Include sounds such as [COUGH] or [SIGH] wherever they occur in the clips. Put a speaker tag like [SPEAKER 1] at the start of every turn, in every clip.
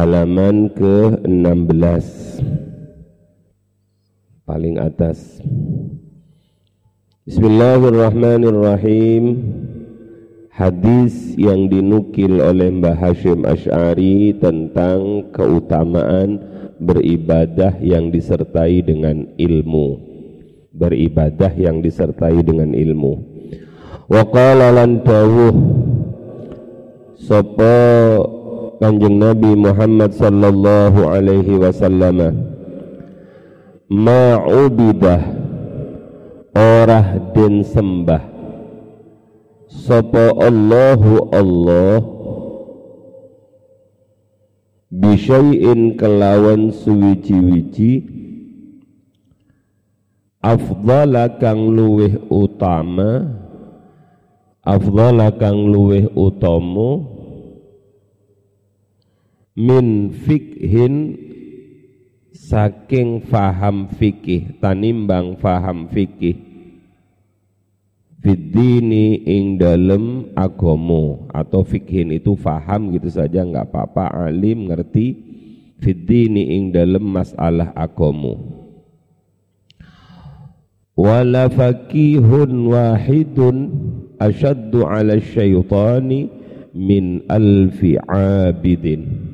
[SPEAKER 1] halaman ke-16 paling atas. Bismillahirrahmanirrahim. Hadis yang dinukil oleh Mbah Hashim Ash'ari tentang keutamaan beribadah yang disertai dengan ilmu. Beribadah yang disertai dengan ilmu. Wa qala lan Kanjeng Nabi Muhammad sallallahu alaihi wasallam ma'ubidah orah den sembah. Sapa Allahu Allah bisyai'in kelawan suwiji-wiji afdhala kang luweh utama afdhala kang luweh utama min fikhin saking faham fikih tanimbang faham fikih fiddini ing dalem agomo atau fikhin itu faham gitu saja nggak apa-apa alim ngerti. Fiddini ing dalem masalah agomo. Wala fakihun wahidun asyaddu ala syaitani min alfi abidin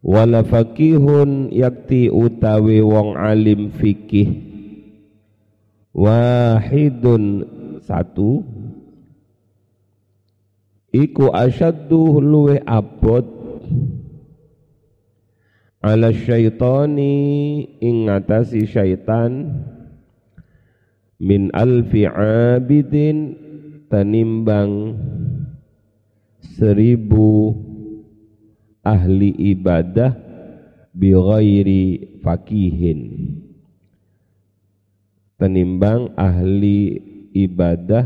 [SPEAKER 1] wala fakihun yakti utawi wong alim fikih. Wahidun satu. Iku asyaddu luwe abot. Ala syaitani ing ngatasi syaitan. Min alfi abidin tanimbang seribu ahli ibadah bi ghairi fakihin. Tenimbang ahli ibadah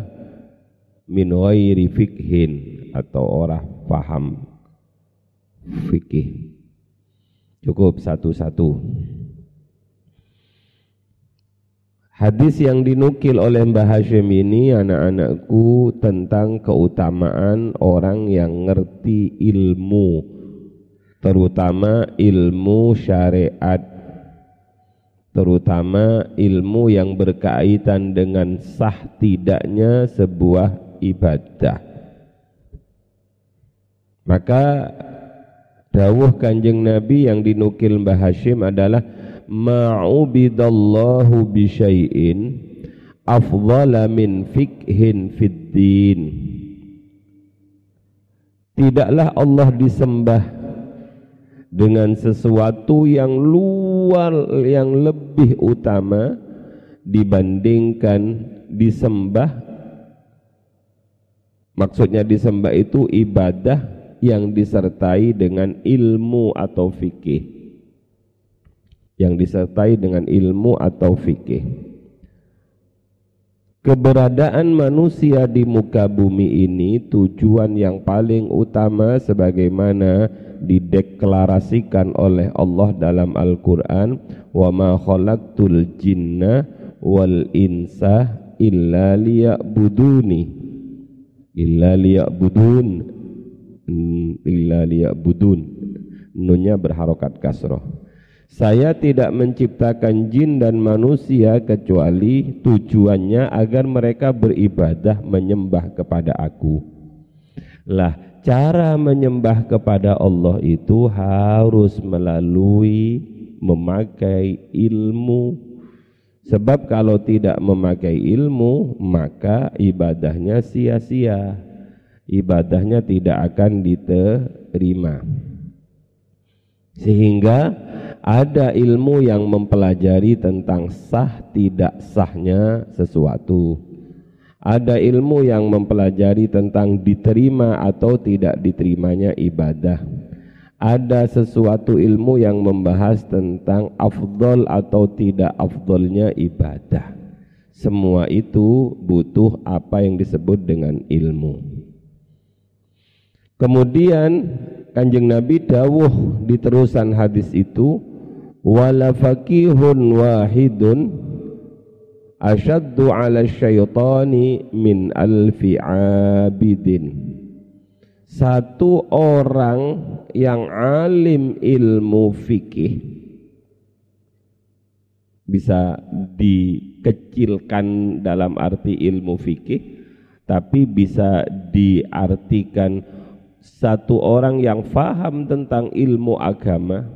[SPEAKER 1] min ghairi fikhin atau orang paham fikih. Cukup satu-satu. Hadis yang dinukil oleh Mbah Hashim ini anak-anakku tentang keutamaan orang yang ngerti ilmu terutama ilmu syariat terutama ilmu yang berkaitan dengan sah tidaknya sebuah ibadah. Maka dawuh kanjeng Nabi yang dinukil Mbah Hashim adalah ma'ubidallahu bisyai'in afdala min fikhin fid din. Tidaklah Allah disembah dengan sesuatu yang luar yang lebih utama dibandingkan disembah. Maksudnya disembah itu ibadah yang disertai dengan ilmu atau fikih. Yang disertai dengan ilmu atau fikih Keberadaan manusia di muka bumi ini tujuan yang paling utama sebagaimana dideklarasikan oleh Allah dalam Al-Qur'an wa ma khalaqtul jinna wal insa illa liya'buduni. Illa liya'budun. Illa liya'budun. Nunnya berharokat kasroh saya tidak menciptakan jin dan manusia kecuali tujuannya agar mereka beribadah menyembah kepada aku. Lah, cara menyembah kepada Allah itu harus melalui memakai ilmu. Sebab kalau tidak memakai ilmu, maka ibadahnya sia-sia. Ibadahnya tidak akan diterima. Sehingga ada ilmu yang mempelajari tentang sah tidak sahnya sesuatu. Ada ilmu yang mempelajari tentang diterima atau tidak diterimanya ibadah. Ada sesuatu ilmu yang membahas tentang afdol atau tidak afdolnya ibadah. Semua itu butuh apa yang disebut dengan ilmu. Kemudian Kanjeng Nabi dawuh di terusan hadis itu wala fakihun wahidun asyaddu ala syaitani min alfi abidin. Satu orang yang alim ilmu fikih bisa dikecilkan dalam arti ilmu fikih tapi bisa diartikan satu orang yang faham tentang ilmu agama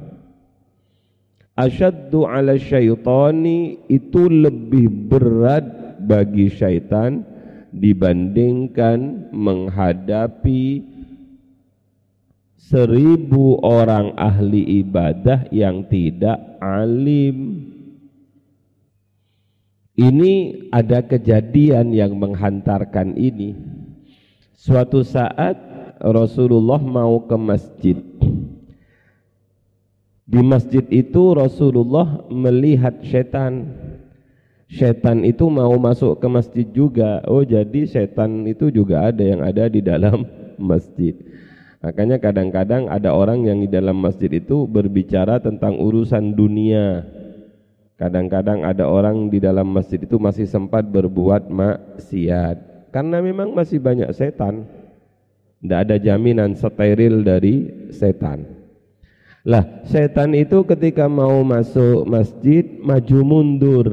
[SPEAKER 1] asyaddu ala syaitani itu lebih berat bagi syaitan dibandingkan menghadapi seribu orang ahli ibadah yang tidak alim. Ini ada kejadian yang menghantarkan ini. Suatu saat Rasulullah mau ke masjid. Di masjid itu Rasulullah melihat setan. Setan itu mau masuk ke masjid juga. Oh, jadi setan itu juga ada yang ada di dalam [LAUGHS] masjid. Makanya kadang-kadang ada orang yang di dalam masjid itu berbicara tentang urusan dunia. Kadang-kadang ada orang di dalam masjid itu masih sempat berbuat maksiat. Karena memang masih banyak setan. Tidak ada jaminan steril dari setan. Lah, setan itu ketika mau masuk masjid maju mundur.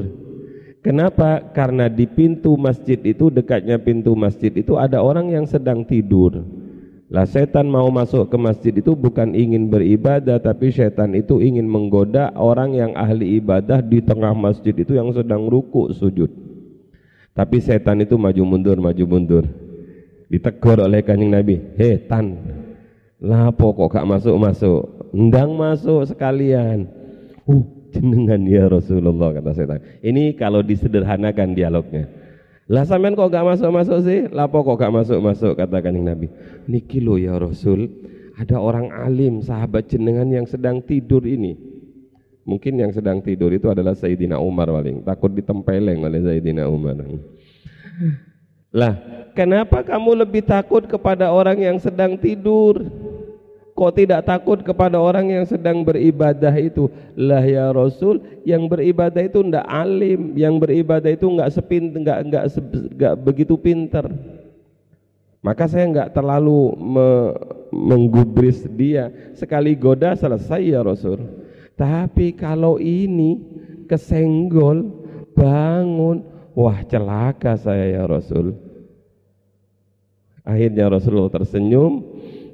[SPEAKER 1] Kenapa? Karena di pintu masjid itu dekatnya pintu masjid itu ada orang yang sedang tidur. Lah setan mau masuk ke masjid itu bukan ingin beribadah tapi setan itu ingin menggoda orang yang ahli ibadah di tengah masjid itu yang sedang ruku sujud. Tapi setan itu maju mundur maju mundur. Ditegur oleh kanjeng Nabi, "Hei tan, lapo kok gak masuk-masuk? Ndang masuk sekalian." Uh, jenengan ya Rasulullah kata setan. Ini kalau disederhanakan dialognya. Lah sampean kok gak masuk-masuk sih? Lapo kok gak masuk-masuk kata kanjeng Nabi. Niki lo ya Rasul, ada orang alim sahabat jenengan yang sedang tidur ini. Mungkin yang sedang tidur itu adalah Sayyidina Umar paling. Takut ditempeleng oleh Sayyidina Umar. Lah, kenapa kamu lebih takut kepada orang yang sedang tidur? Kok tidak takut kepada orang yang sedang beribadah itu? Lah ya Rasul, yang beribadah itu tidak alim, yang beribadah itu enggak sepin, enggak enggak, enggak begitu pinter. Maka saya enggak terlalu me, menggubris dia. Sekali goda selesai ya Rasul. Tapi kalau ini kesenggol, bangun, wah celaka saya ya Rasul. Akhirnya Rasulullah tersenyum,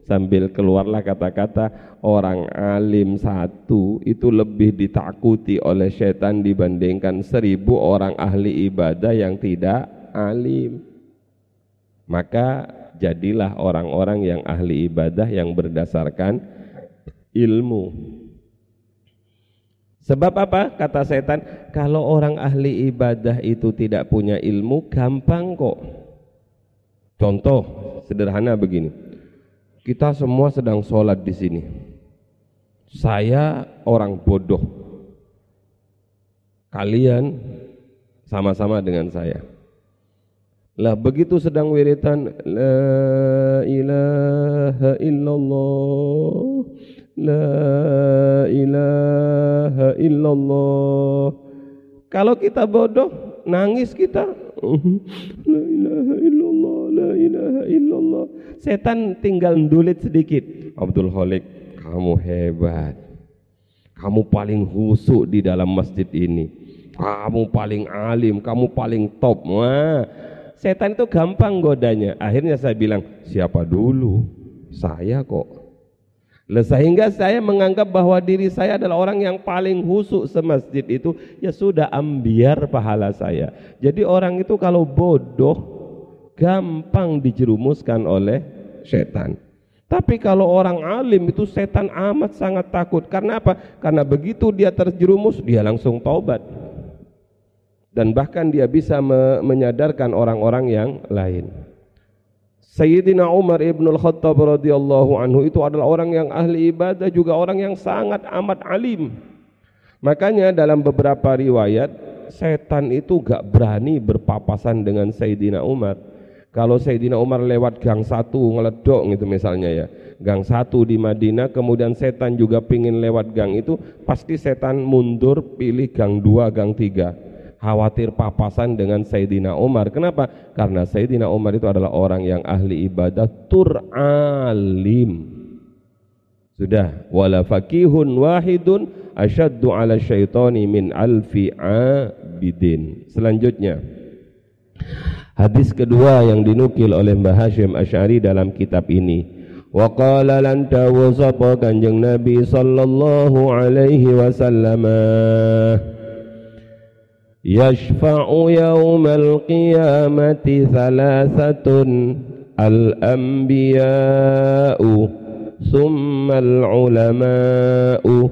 [SPEAKER 1] sambil keluarlah kata-kata orang alim satu itu lebih ditakuti oleh setan dibandingkan seribu orang ahli ibadah yang tidak alim. Maka jadilah orang-orang yang ahli ibadah yang berdasarkan ilmu. Sebab apa? Kata setan kalau orang ahli ibadah itu tidak punya ilmu gampang kok contoh sederhana begini kita semua sedang sholat di sini. Saya orang bodoh. Kalian sama-sama dengan saya. Lah begitu sedang wiritan la ilaha illallah la ilaha illallah. Kalau kita bodoh, nangis kita. la ilaha illallah la ilaha illallah. Setan tinggal ndulit sedikit. Abdul Khalik, kamu hebat. Kamu paling husuk di dalam masjid ini. Kamu paling alim, kamu paling top. Wah, setan itu gampang godanya. Akhirnya saya bilang, siapa dulu? Saya kok. Sehingga saya menganggap bahwa diri saya adalah orang yang paling husuk semasjid itu, ya sudah ambiar pahala saya. Jadi orang itu kalau bodoh, gampang dijerumuskan oleh setan. Tapi kalau orang alim itu setan amat sangat takut. Karena apa? Karena begitu dia terjerumus, dia langsung taubat. Dan bahkan dia bisa me menyadarkan orang-orang yang lain. Sayyidina Umar ibn al-Khattab radhiyallahu anhu itu adalah orang yang ahli ibadah juga orang yang sangat amat alim. Makanya dalam beberapa riwayat setan itu gak berani berpapasan dengan Sayyidina Umar kalau Sayyidina Umar lewat gang satu ngeledok gitu misalnya ya gang satu di Madinah kemudian setan juga pingin lewat gang itu pasti setan mundur pilih gang dua gang tiga khawatir papasan dengan Sayyidina Umar. Kenapa? Karena Sayyidina Umar itu adalah orang yang ahli ibadah turalim. Sudah, wala fakihun wahidun asyaddu ala syaitani min alfi abidin. Selanjutnya, Hadis kedua yang dinukil oleh Mbah Hashim Ash'ari dalam kitab ini. Wa qala lan sapa Kanjeng Nabi sallallahu alaihi wasallam Yashfa'u yawmal qiyamati thalathatun al-anbiya'u thumma al-ulama'u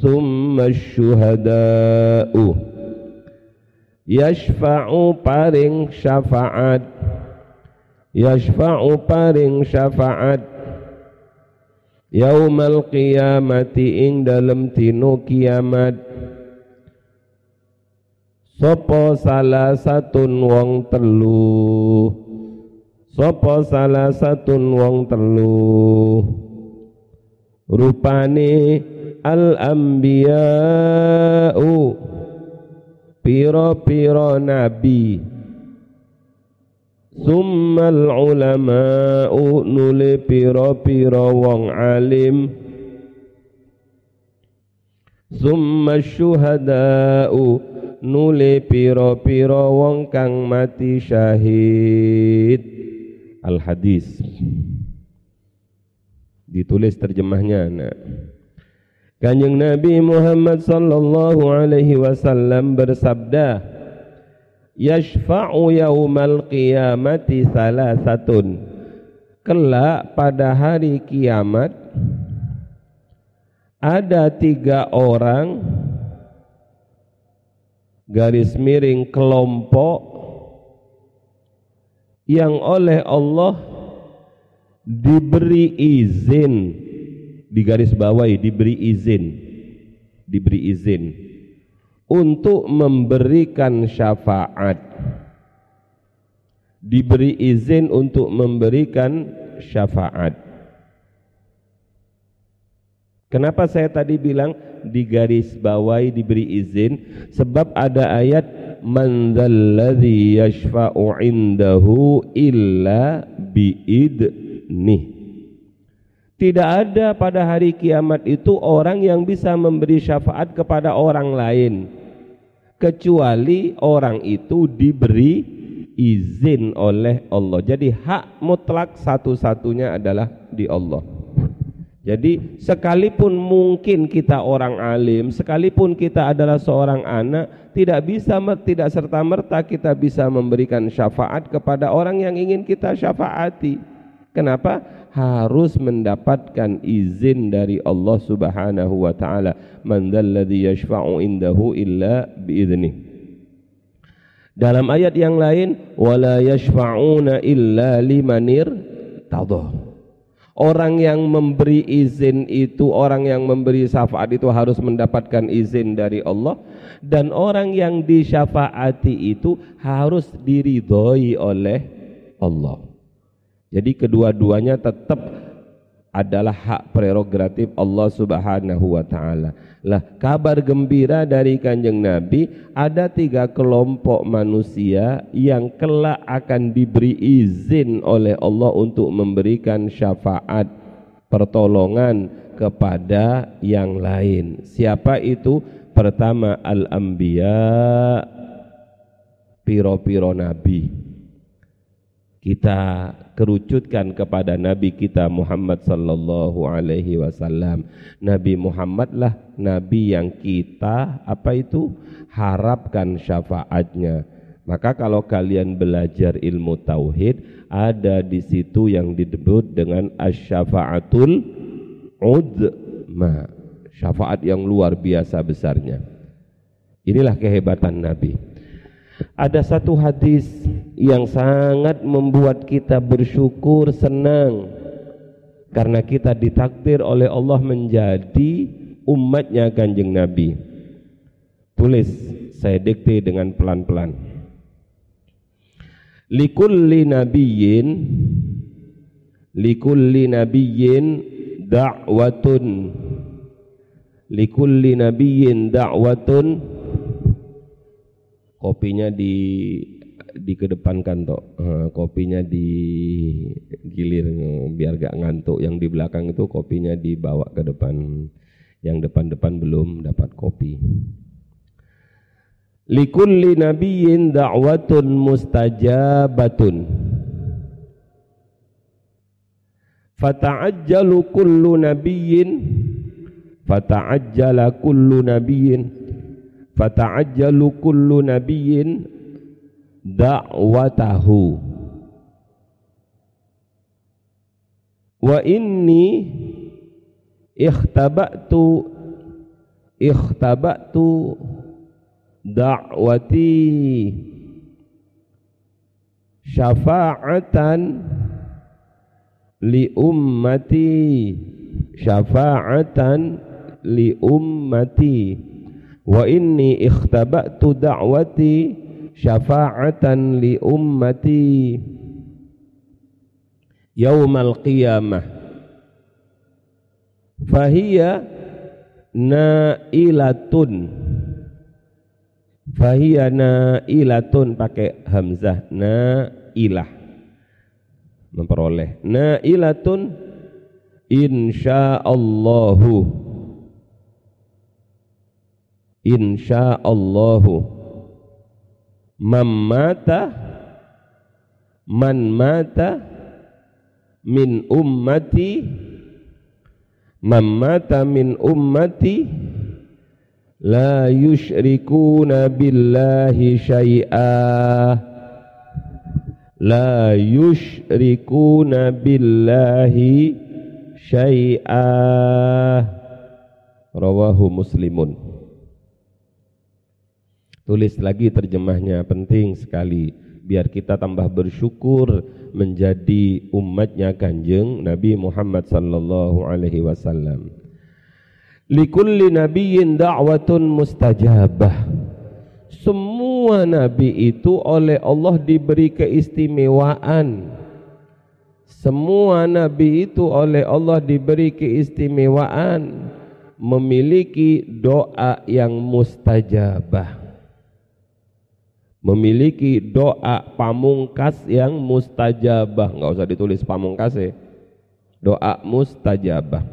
[SPEAKER 1] thumma Al Shuhadau yashfa'u paring syafaat. Yashfa'u paring syafaat. Yaumal qiyamati ing dalem tino kiamat. Sopo salah satun wong telu? Sopo salah satun wong telu? Rupane al anbiya'u piro-piro nabi. Summal ulama'u nule piro-piro wong alim. Summa syuhada'u nule piro-piro wong kang mati syahid. Al hadis ditulis terjemahnya nah. Kanjeng Nabi Muhammad sallallahu alaihi wasallam bersabda Yashfa'u yaumal qiyamati salasatun. Kelak pada hari kiamat ada tiga orang garis miring kelompok yang oleh Allah diberi izin di garis bawahi diberi izin. Diberi izin. Untuk memberikan syafaat. Diberi izin untuk memberikan syafaat. Kenapa saya tadi bilang di garis bawahi diberi izin? Sebab ada ayat man yashfa'u indahu illa biid nih tidak ada pada hari kiamat itu orang yang bisa memberi syafaat kepada orang lain kecuali orang itu diberi izin oleh Allah. Jadi hak mutlak satu-satunya adalah di Allah. Jadi sekalipun mungkin kita orang alim, sekalipun kita adalah seorang anak, tidak bisa tidak serta merta kita bisa memberikan syafaat kepada orang yang ingin kita syafaati. Kenapa? Harus mendapatkan izin dari Allah Subhanahu wa taala. Man dzalladzi yashfa'u indahu illa. Dalam ayat yang lain, wala yashfa'una illa limanir. Orang yang memberi izin itu, orang yang memberi syafaat itu harus mendapatkan izin dari Allah dan orang yang disyafaati itu harus diridhoi oleh Allah. Jadi kedua-duanya tetap adalah hak prerogatif Allah Subhanahu wa taala. Lah, kabar gembira dari Kanjeng Nabi ada tiga kelompok manusia yang kelak akan diberi izin oleh Allah untuk memberikan syafaat pertolongan kepada yang lain. Siapa itu? Pertama al-anbiya piro-piro nabi kita kerucutkan kepada Nabi kita Muhammad sallallahu alaihi wasallam. Nabi Muhammad lah nabi yang kita apa itu harapkan syafaatnya. Maka kalau kalian belajar ilmu tauhid ada di situ yang disebut dengan asyafaatul udma. Syafaat yang luar biasa besarnya. Inilah kehebatan Nabi. Ada satu hadis yang sangat membuat kita bersyukur, senang karena kita ditakdir oleh Allah menjadi umatnya kanjeng Nabi. Tulis, saya dikte dengan pelan-pelan. Likulli nabiyyin likulli nabiyyin da'watun likulli nabiyyin da'watun kopinya di dikedepankan toh uh, kopinya digilir biar gak ngantuk. Yang di belakang itu kopinya dibawa ke depan. Yang depan-depan belum dapat kopi. Likulli nabiyyin da'watun mustajabatun. Fata'ajjalu kullu nabiyyin. Fata'ajjala kullu nabiyyin fata'ajjalu kullu nabiyyin da'watahu. Wa inni ikhtabatu ikhtabatu da'wati syafa'atan li ummati syafa'atan li ummati wa inni ikhtabatu da'wati syafa'atan li ummati yaumal qiyamah. Fahiya nailatun. Fahiya nailatun pakai hamzah nailah. Memperoleh. Nailatun insyaallahu insyaallahu. Man mata man mata min ummati man mata min ummati la yusyrikuna billahi syai'a. La yusyrikuna billahi syai'a. Rawahu muslimun Tulis lagi terjemahnya penting sekali biar kita tambah bersyukur menjadi umatnya Kanjeng Nabi Muhammad sallallahu alaihi wasallam. Likulli nabiyyin da'watun mustajabah. Semua nabi itu oleh Allah diberi keistimewaan. Semua nabi itu oleh Allah diberi keistimewaan memiliki doa yang mustajabah memiliki doa pamungkas yang mustajabah. Nggak usah ditulis pamungkas ya. Doa mustajabah.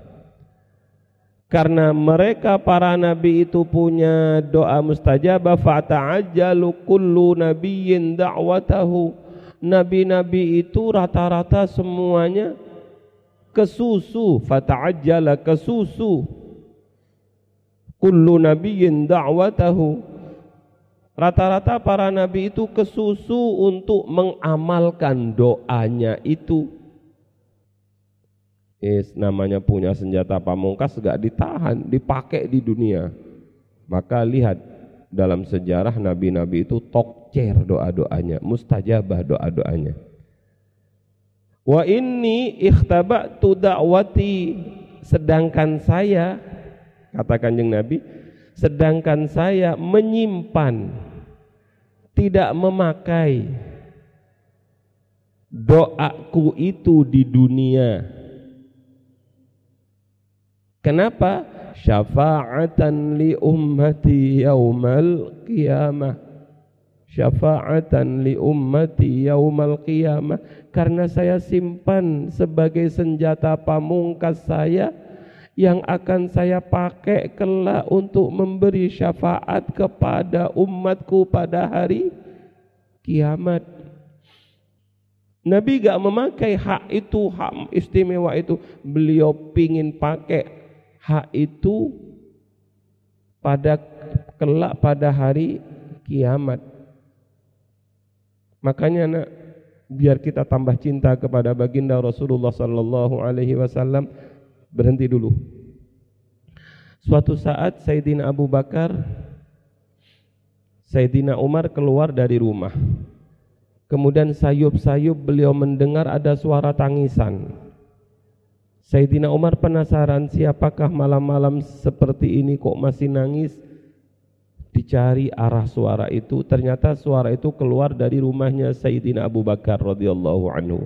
[SPEAKER 1] Karena mereka para nabi itu punya doa mustajabah fata'ajjalu kullu nabiyyin da'watahu. Nabi-nabi itu rata-rata semuanya kesusu. Fata'ajjala kesusu. Kullu nabiyyin da'watahu Rata-rata para nabi itu kesusu untuk mengamalkan doanya itu. Is, namanya punya senjata pamungkas gak ditahan, dipakai di dunia. Maka lihat dalam sejarah nabi-nabi itu tokcer doa-doanya, mustajabah doa-doanya. Wa inni ikhtaba'tu da'wati sedangkan saya kata Kanjeng Nabi sedangkan saya menyimpan tidak memakai. Doaku itu di dunia. Kenapa? Syafa'atan li ummati yaumal qiyamah. Syafa'atan li ummati yaumal qiyamah. Karena saya simpan sebagai senjata pamungkas saya yang akan saya pakai kelak untuk memberi syafaat kepada umatku pada hari kiamat. Nabi gak memakai hak itu, hak istimewa itu. Beliau pingin pakai hak itu pada kelak pada hari kiamat. Makanya nak biar kita tambah cinta kepada baginda Rasulullah sallallahu alaihi wasallam berhenti dulu. Suatu saat Sayyidina Abu Bakar Sayyidina Umar keluar dari rumah. Kemudian sayup-sayup beliau mendengar ada suara tangisan. Sayyidina Umar penasaran siapakah malam-malam seperti ini kok masih nangis? Dicari arah suara itu, ternyata suara itu keluar dari rumahnya Sayyidina Abu Bakar radhiyallahu anhu.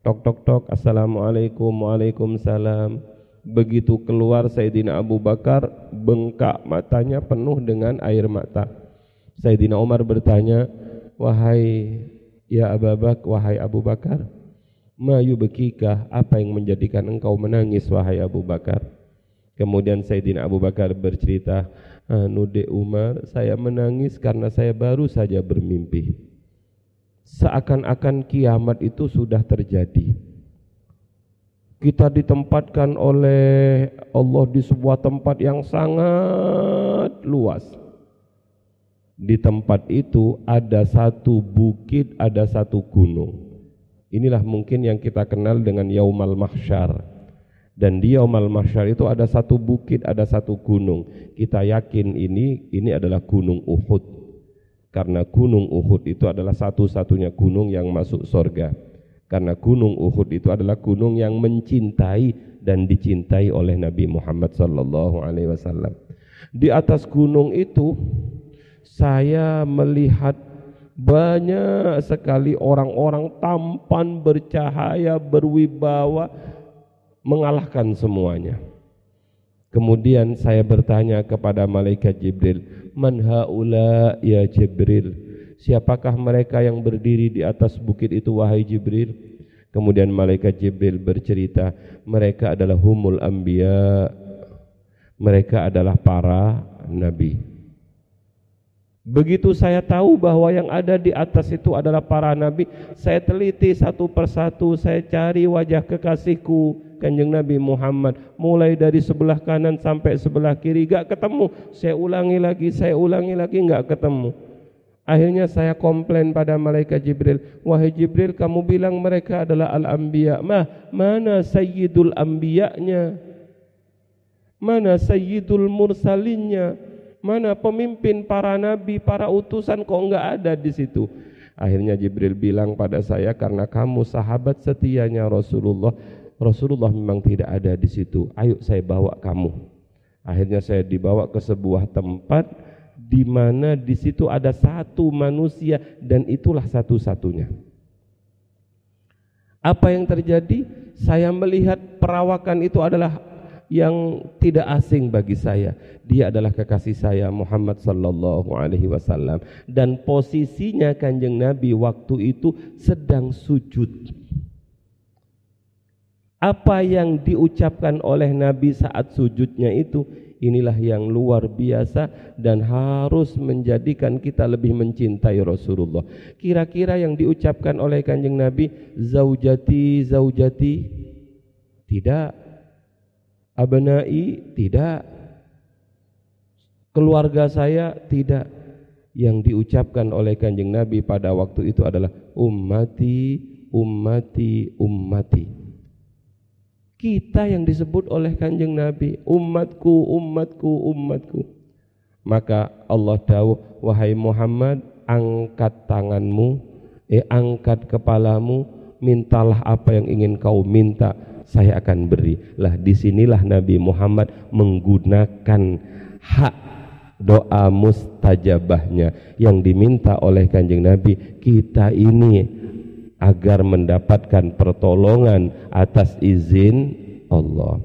[SPEAKER 1] Tok tok tok, assalamualaikum, waalaikumsalam. Begitu keluar Sayyidina Abu Bakar, bengkak matanya penuh dengan air mata. Sayyidina Umar bertanya, "Wahai ya Abu Bakar, wahai Abu Bakar, ma yubkika? Apa yang menjadikan engkau menangis wahai Abu Bakar?" Kemudian Sayyidina Abu Bakar bercerita, "Anu de Umar, saya menangis karena saya baru saja bermimpi. Seakan-akan kiamat itu sudah terjadi." kita ditempatkan oleh Allah di sebuah tempat yang sangat luas. Di tempat itu ada satu bukit, ada satu gunung. Inilah mungkin yang kita kenal dengan Yaumal Mahsyar. Dan di Yaumal Mahsyar itu ada satu bukit, ada satu gunung. Kita yakin ini ini adalah gunung Uhud. Karena gunung Uhud itu adalah satu-satunya gunung yang masuk surga karena gunung Uhud itu adalah gunung yang mencintai dan dicintai oleh Nabi Muhammad sallallahu alaihi wasallam. Di atas gunung itu saya melihat banyak sekali orang-orang tampan, bercahaya, berwibawa mengalahkan semuanya. Kemudian saya bertanya kepada malaikat Jibril, "Man haula ya Jibril?" Siapakah mereka yang berdiri di atas bukit itu wahai Jibril? Kemudian malaikat Jibril bercerita, mereka adalah humul anbiya. Mereka adalah para nabi. Begitu saya tahu bahwa yang ada di atas itu adalah para nabi, saya teliti satu persatu, saya cari wajah kekasihku, Kanjeng Nabi Muhammad, mulai dari sebelah kanan sampai sebelah kiri, gak ketemu. Saya ulangi lagi, saya ulangi lagi, gak ketemu. Akhirnya saya komplain pada malaikat Jibril, wahai Jibril, kamu bilang mereka adalah al-anbiya. Mah, mana sayyidul anbiya'nya? Mana sayyidul mursalinnya? Mana pemimpin para nabi, para utusan kok enggak ada di situ? Akhirnya Jibril bilang pada saya karena kamu sahabat setianya Rasulullah. Rasulullah memang tidak ada di situ. Ayo saya bawa kamu. Akhirnya saya dibawa ke sebuah tempat di mana di situ ada satu manusia dan itulah satu-satunya. Apa yang terjadi? Saya melihat perawakan itu adalah yang tidak asing bagi saya. Dia adalah kekasih saya Muhammad sallallahu alaihi wasallam dan posisinya Kanjeng Nabi waktu itu sedang sujud. Apa yang diucapkan oleh Nabi saat sujudnya itu inilah yang luar biasa dan harus menjadikan kita lebih mencintai Rasulullah. Kira-kira yang diucapkan oleh Kanjeng Nabi, zaujati zaujati. Tidak. Abnai? Tidak. Keluarga saya? Tidak. Yang diucapkan oleh Kanjeng Nabi pada waktu itu adalah ummati ummati ummati kita yang disebut oleh kanjeng Nabi umatku umatku umatku maka Allah tahu wahai Muhammad angkat tanganmu eh angkat kepalamu mintalah apa yang ingin kau minta saya akan beri. Lah di sinilah Nabi Muhammad menggunakan hak doa mustajabahnya yang diminta oleh kanjeng Nabi. Kita ini agar mendapatkan pertolongan atas izin Allah.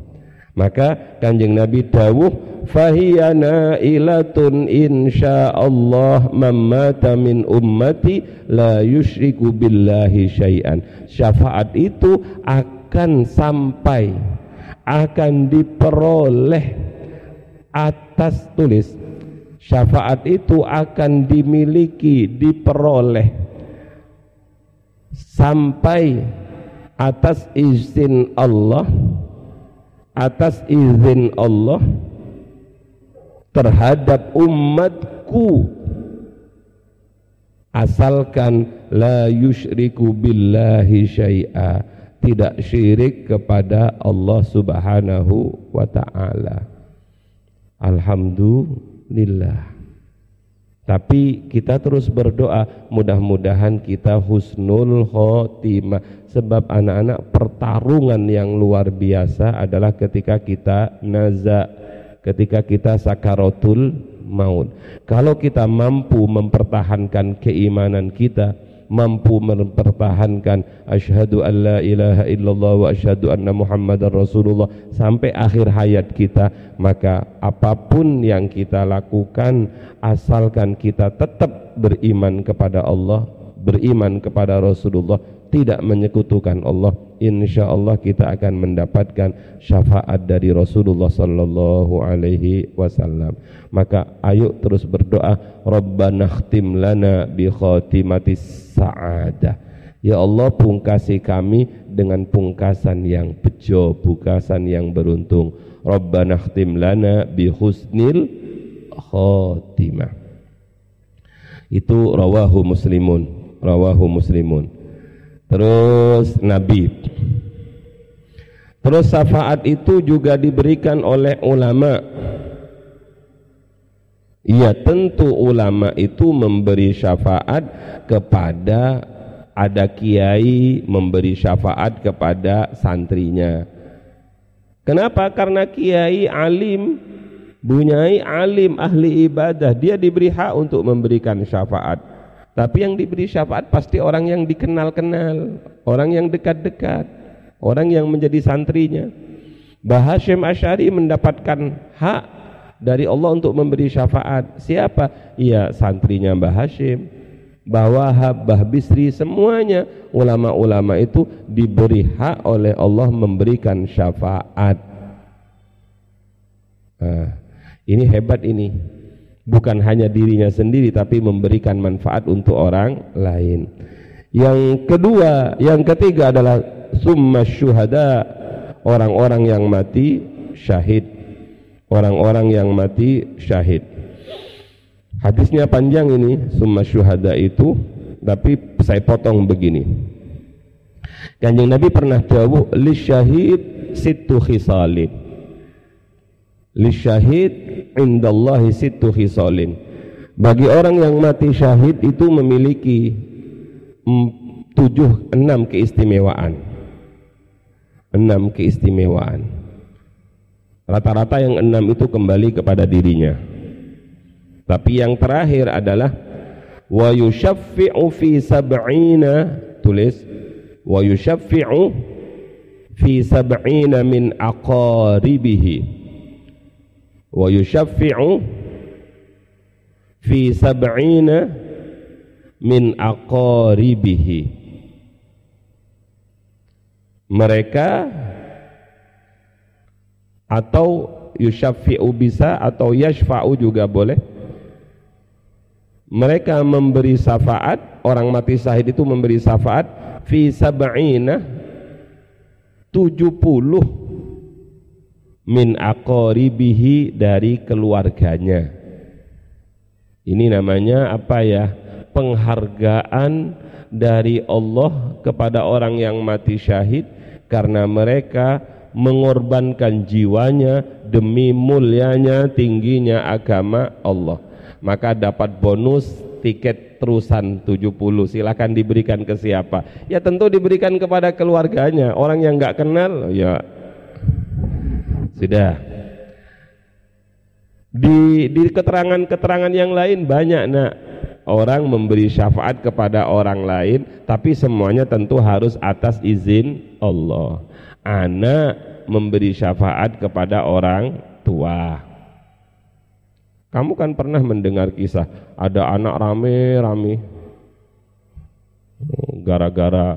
[SPEAKER 1] Maka kanjeng Nabi dawuh fahiyana ilatun insyaallah mamata min ummati la yusyriku billahi syai'an. Syafaat itu akan sampai akan diperoleh atas tulis syafaat itu akan dimiliki diperoleh sampai atas izin Allah atas izin Allah terhadap umatku. Asalkan la yusyriku billahi syai'a tidak syirik kepada Allah Subhanahu wa taala. Alhamdulillah tapi kita terus berdoa mudah-mudahan kita husnul khotimah sebab anak-anak pertarungan yang luar biasa adalah ketika kita naza ketika kita sakaratul maut. Kalau kita mampu mempertahankan keimanan kita mampu mempertahankan asyhadu an la ilaha illallah wa asyhadu anna muhammadar rasulullah sampai akhir hayat kita maka apapun yang kita lakukan asalkan kita tetap beriman kepada Allah beriman kepada Rasulullah tidak menyekutukan Allah insya Allah kita akan mendapatkan syafaat dari Rasulullah sallallahu alaihi wasallam maka ayo terus berdoa Rabbana khtim lana bi khatimatis sa'adah Ya Allah pungkasi kami dengan pungkasan yang bejo, pungkasan yang beruntung. Rabbana khtim lana bi husnil khatimah. Itu rawahu muslimun, rawahu muslimun. Terus Nabi. Terus syafaat itu juga diberikan oleh ulama. Ya tentu ulama itu memberi syafaat kepada ada kiai memberi syafaat kepada santrinya. Kenapa? Karena kiai alim, bunyai alim ahli ibadah, dia diberi hak untuk memberikan syafaat. Tapi yang diberi syafaat pasti orang yang dikenal-kenal, orang yang dekat-dekat, orang yang menjadi santrinya. Mbah Hashim Asy'ari mendapatkan hak dari Allah untuk memberi syafaat. Siapa? Ya santrinya Mbah Hashim. Mbah Wahab, Bisri, semuanya ulama-ulama itu diberi hak oleh Allah memberikan syafaat. Nah, ini hebat ini bukan hanya dirinya sendiri tapi memberikan manfaat untuk orang lain. Yang kedua, yang ketiga adalah summa syuhada, orang-orang yang mati syahid. Orang-orang yang mati syahid. Hadisnya panjang ini, summa syuhada itu, tapi saya potong begini. Kanjeng Nabi pernah jawab, li syahid situ khisalin lisyahid indallahi situ khisalin. Bagi orang yang mati syahid itu memiliki tujuh enam keistimewaan. Enam keistimewaan. Rata-rata yang enam itu kembali kepada dirinya. Tapi yang terakhir adalah wa yushaffi'u fi sab'ina tulis wa yushaffi'u fi sab'ina min aqaribihi wa yushaffi'u fi sab'ina min aqaribihi. Mereka atau yushaffi'u bisa atau yashfa'u juga boleh. Mereka memberi syafaat orang mati syahid itu memberi syafaat fi sab'ina 70 min aqaribihi dari keluarganya. Ini namanya apa ya? Penghargaan dari Allah kepada orang yang mati syahid karena mereka mengorbankan jiwanya demi mulianya tingginya agama Allah. Maka dapat bonus tiket terusan 70 silakan diberikan ke siapa ya tentu diberikan kepada keluarganya orang yang nggak kenal ya sudah. Di di keterangan-keterangan yang lain banyak nak orang memberi syafaat kepada orang lain tapi semuanya tentu harus atas izin Allah. Anak memberi syafaat kepada orang tua. Kamu kan pernah mendengar kisah ada anak rame-rame gara-gara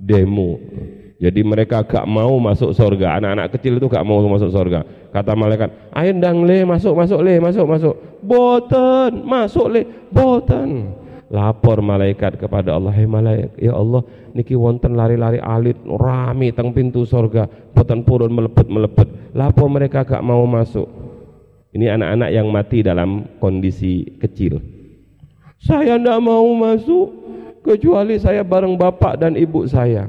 [SPEAKER 1] demo jadi mereka gak mau masuk surga. Anak-anak kecil itu gak mau masuk surga. Kata malaikat, ayo dang le, masuk, masuk le, masuk, masuk. Boten, masuk le, boten. Lapor malaikat kepada Allah, malaikat, ya Allah, niki wonten lari-lari alit rami teng pintu surga, boten purun melepet-melepet. Lapor mereka gak mau masuk. Ini anak-anak yang mati dalam kondisi kecil. Saya tidak mau masuk kecuali saya bareng bapak dan ibu saya.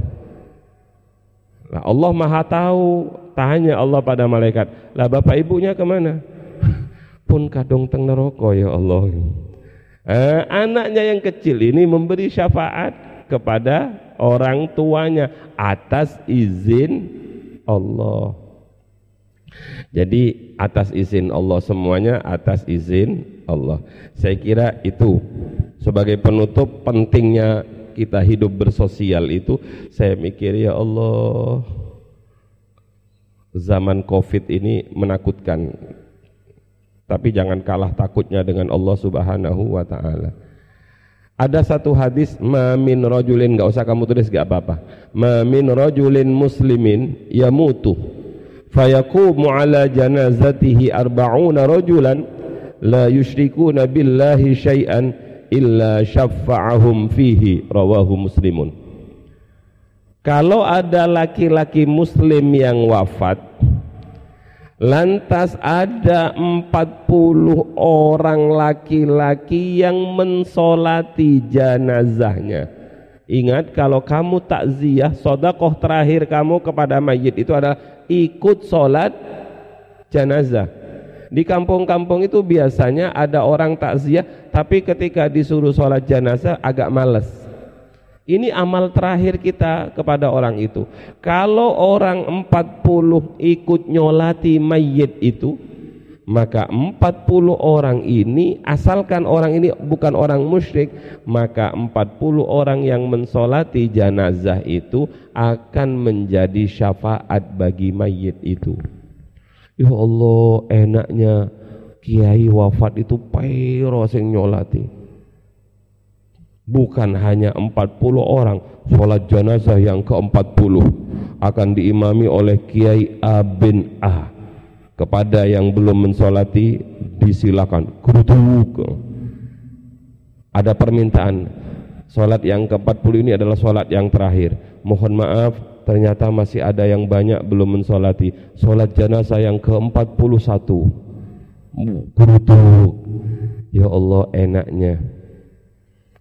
[SPEAKER 1] Lah Allah Maha tahu. Tanya Allah pada malaikat, "Lah bapak ibunya ke mana?" [LAUGHS] Pun kadung teng neraka ya Allah. Eh, anaknya yang kecil ini memberi syafaat kepada orang tuanya atas izin Allah. Jadi atas izin Allah semuanya atas izin Allah. Saya kira itu sebagai penutup pentingnya kita hidup bersosial itu saya mikir ya Allah zaman Covid ini menakutkan. Tapi jangan kalah takutnya dengan Allah Subhanahu wa taala. Ada satu hadis mamin rajulin enggak usah kamu tulis enggak apa-apa. Mamin rajulin muslimin yamutu fayaqumu ala janazatihi arba'una rajulan la yusyrikuna billahi syai'an illa syaffa'ahum fihi rawahu muslimun. Kalau ada laki-laki muslim yang wafat Lantas ada 40 orang laki-laki yang mensolati jenazahnya. Ingat kalau kamu takziah, sodakoh terakhir kamu kepada mayit itu adalah ikut sholat jenazah. Di kampung-kampung itu biasanya ada orang takziah, tapi ketika disuruh sholat jenazah agak males ini amal terakhir kita kepada orang itu. Kalau orang 40 ikut nyolati mayit itu, maka 40 orang ini asalkan orang ini bukan orang musyrik, maka 40 orang yang mensolati jenazah itu akan menjadi syafaat bagi mayit itu. Ya Allah, enaknya kiai wafat itu pairo sing nyolati? Bukan hanya 40 orang sholat jenazah yang ke-40 akan diimami oleh Kiai A bin A. Kepada yang belum mensolati disilakan. Kutuk ada permintaan sholat yang ke-40 ini adalah sholat yang terakhir. Mohon maaf ternyata masih ada yang banyak belum mensolati. Sholat jenazah yang ke-41 kutuk ya Allah enaknya.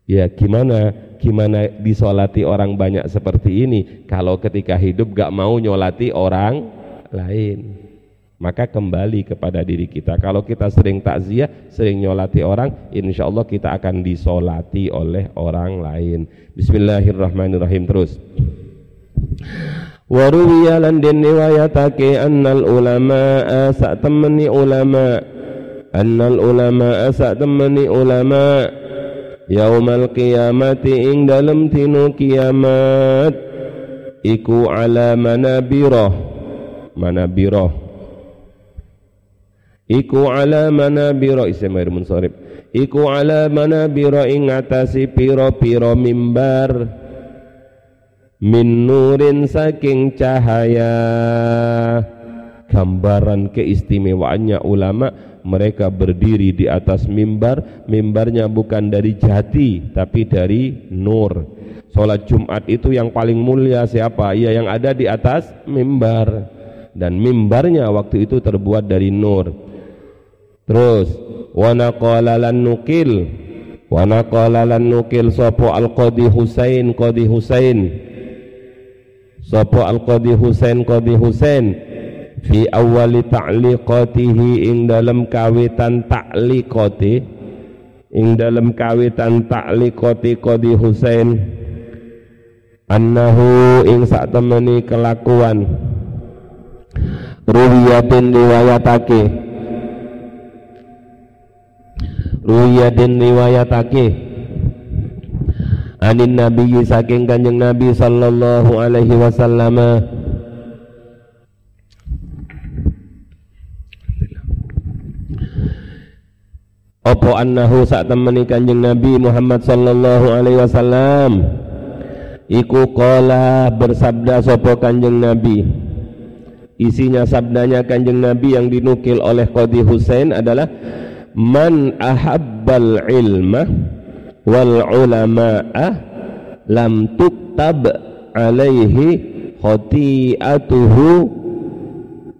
[SPEAKER 1] Ya gimana gimana disolati orang banyak seperti ini? Kalau ketika hidup gak mau nyolati orang lain. Maka kembali kepada diri kita. Kalau kita sering takziah sering nyolati orang insya Allah kita akan disolati oleh orang lain. Bismillahirrahmanirrahim. Terus Waruwiya lan den riwayatake annal ulama asa temani ulama annal ulama asa temani ulama yaumal qiyamati ing dalam tinu kiamat iku ala manabirah manabirah iku ala manabirah isim air munsharif iku ala manabirah ing atasi piro-piro mimbar min nurin saking cahaya. Gambaran keistimewaannya ulama mereka berdiri di atas mimbar. Mimbarnya bukan dari jati tapi dari nur. Sholat Jumat itu yang paling mulia siapa? ya yang ada di atas mimbar. Dan mimbarnya waktu itu terbuat dari nur. Terus wana lan nukil. Wana lan nukil sopo al-qadi Husain qadi Husain sopo al-qadi Husain qadi Husain fi awali ta'liqatihi ing dalam kawitan ta'liqati ing dalam kawitan ta'liqati Qadi Husain annahu ing sak temeni kelakuan. Ruwiyatin riwayatake. Ruwiyatin riwayatake anin nabi saking kanjeng nabi sallallahu alaihi wasallam. Opo annahu sak temeni Kanjeng Nabi Muhammad sallallahu alaihi wasallam? Iku qala bersabda sapa Kanjeng Nabi? Isinya sabdanya Kanjeng Nabi yang dinukil oleh Qadi Husain adalah man ahabbal ilma wal ulama'a lam tuktab alaihi khati'atuhu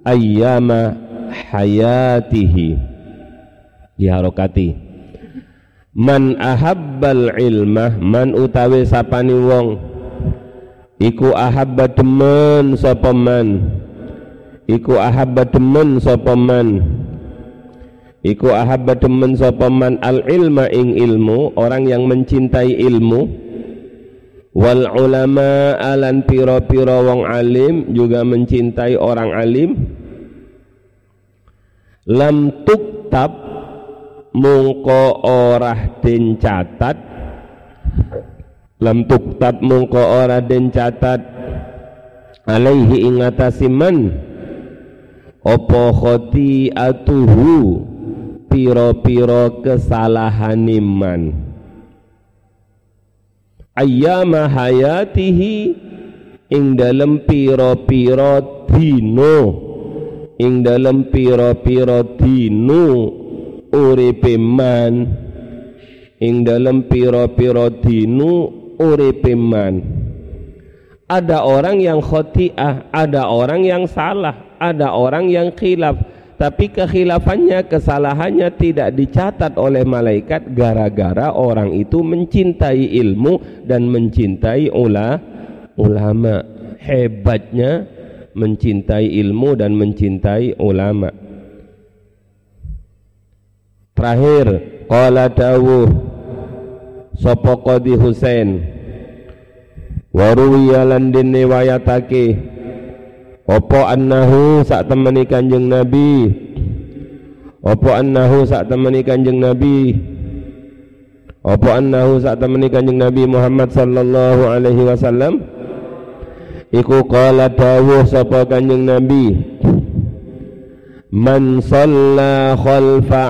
[SPEAKER 1] ayyama hayatihi. Diharokati. Man ahabbal ilmah man utawi sapani wong iku ahabba demen sapa man? Iku ahabba demen sapa man iku ahabba demen sapa man al ilma ing ilmu orang yang mencintai ilmu. Wal ulama alan piro-piro wong alim juga mencintai orang alim. Lam tuktab mungko ora den catat. Lam tuktab mungko ora den catat. Alaihi ingatasi man opo khoti atuhu piro-piro kesalahan iman. Ayyama hayatihi ing dalem piro-piro dino. Ing dalem piro-piro dino uripe man. Ing dalem piro-piro dino uripe man. Ada orang yang khotiah, ada orang yang salah, ada orang yang khilaf tapi kekhilafannya, kesalahannya tidak dicatat oleh malaikat gara-gara orang itu mencintai ilmu dan mencintai ula, ulama. Hebatnya mencintai ilmu dan mencintai ulama. Terakhir, qala dawuh sapa Qadi Husain wa ruwiya lan Opo annahu sak temani kanjeng Nabi? Opo annahu sak temani kanjeng Nabi? Opo annahu sak temani kanjeng Nabi Muhammad sallallahu alaihi wasallam? Iku qala dawuh sapa kanjeng Nabi? Man shalla khalfa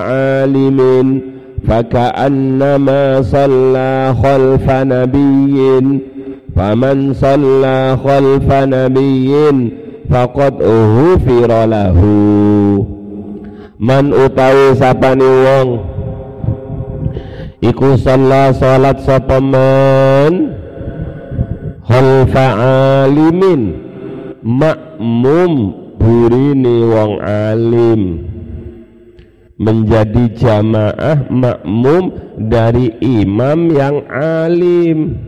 [SPEAKER 1] alimin Faka'annama shalla khalfa nabiyyin. Faman shalla khalfa nabiyyin faqad uhufira lahu. Man utawi sapani wong iku shalla salat sapa man? Khalfa alimin makmum burini wong alim. Menjadi jamaah makmum dari imam yang alim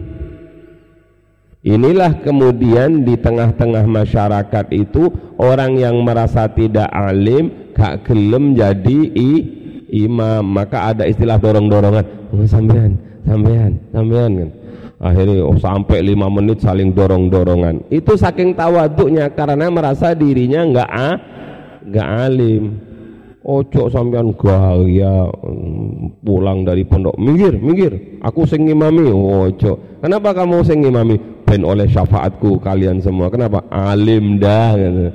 [SPEAKER 1] Inilah kemudian di tengah-tengah masyarakat itu orang yang merasa tidak alim gak gelem jadi i, imam. Maka ada istilah dorong-dorongan. Oh, sampean sampean sampean. Kan akhirnya oh sampai lima menit saling dorong-dorongan. Itu saking tawaduknya karena merasa dirinya nggak ah nggak alim. Ojo sampean gaya pulang dari pondok. Minggir minggir. Aku sing imami ojo kenapa kamu sing imami ben oleh syafaatku kalian semua. Kenapa? Alim dah gitu.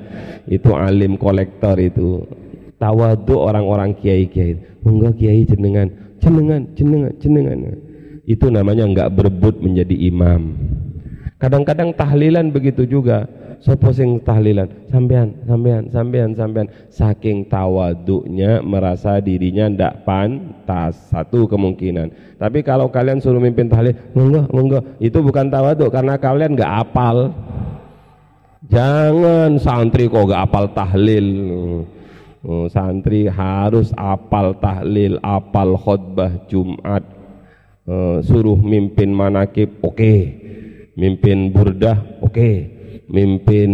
[SPEAKER 1] itu alim kolektor itu. Tawadu orang-orang kiai-kiai. Monggo kiai jenengan. Jenengan jenengan jenengan. Itu namanya enggak berebut menjadi imam. Kadang-kadang tahlilan begitu juga Sopo sing tahlilan? Sampean sampean sampean sampean. Saking tawaduknya merasa dirinya ndak pantas. Satu kemungkinan. Tapi kalau kalian suruh mimpin tahlil monggo monggo. Itu bukan tawaduk karena kalian nggak apal. Jangan santri kok nggak apal tahlil. Oh, santri harus apal tahlil apal khutbah Jumat. Uh, suruh mimpin manakib oke. Okay. mimpin burdah oke. okay mimpin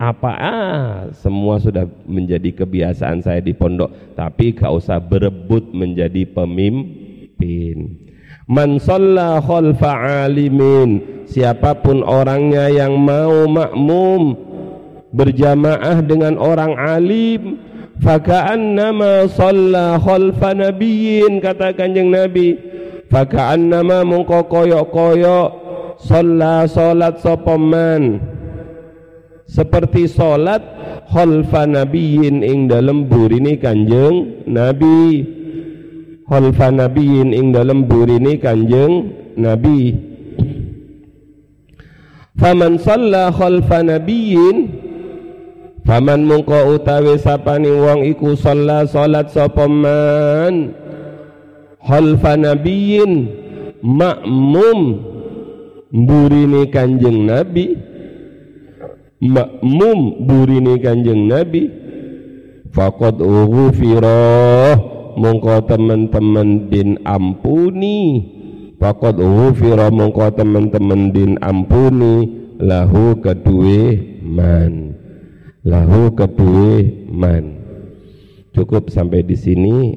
[SPEAKER 1] apa? Ah semua sudah menjadi kebiasaan saya di pondok tapi gak usah berebut menjadi pemimpin. Man shalla khalfa alimin siapa pun orangnya yang mau makmum berjamaah dengan orang alim faka'annama shalla khalfa nabiyyin kata kanjeng nabi. Faka'annama mungko koyok-koyok shalla salat sapa man seperti salat khalfa nabiyyin ing dalem burine kanjeng nabi. Khalfa nabiyyin ing dalem burine kanjeng nabi. Faman shalla khalfa nabiyyin faman mungko utawi sapani wong iku shalla salat sapa man? Khalfa nabiyyin makmum burine kanjeng nabi makmum burine kanjeng Nabi. Faqad ughfira mongko teman-teman din ampuni. Faqad ughfira mongko teman-teman din ampuni. Lahu kedue man. Lahu kedue man. Cukup sampai di sini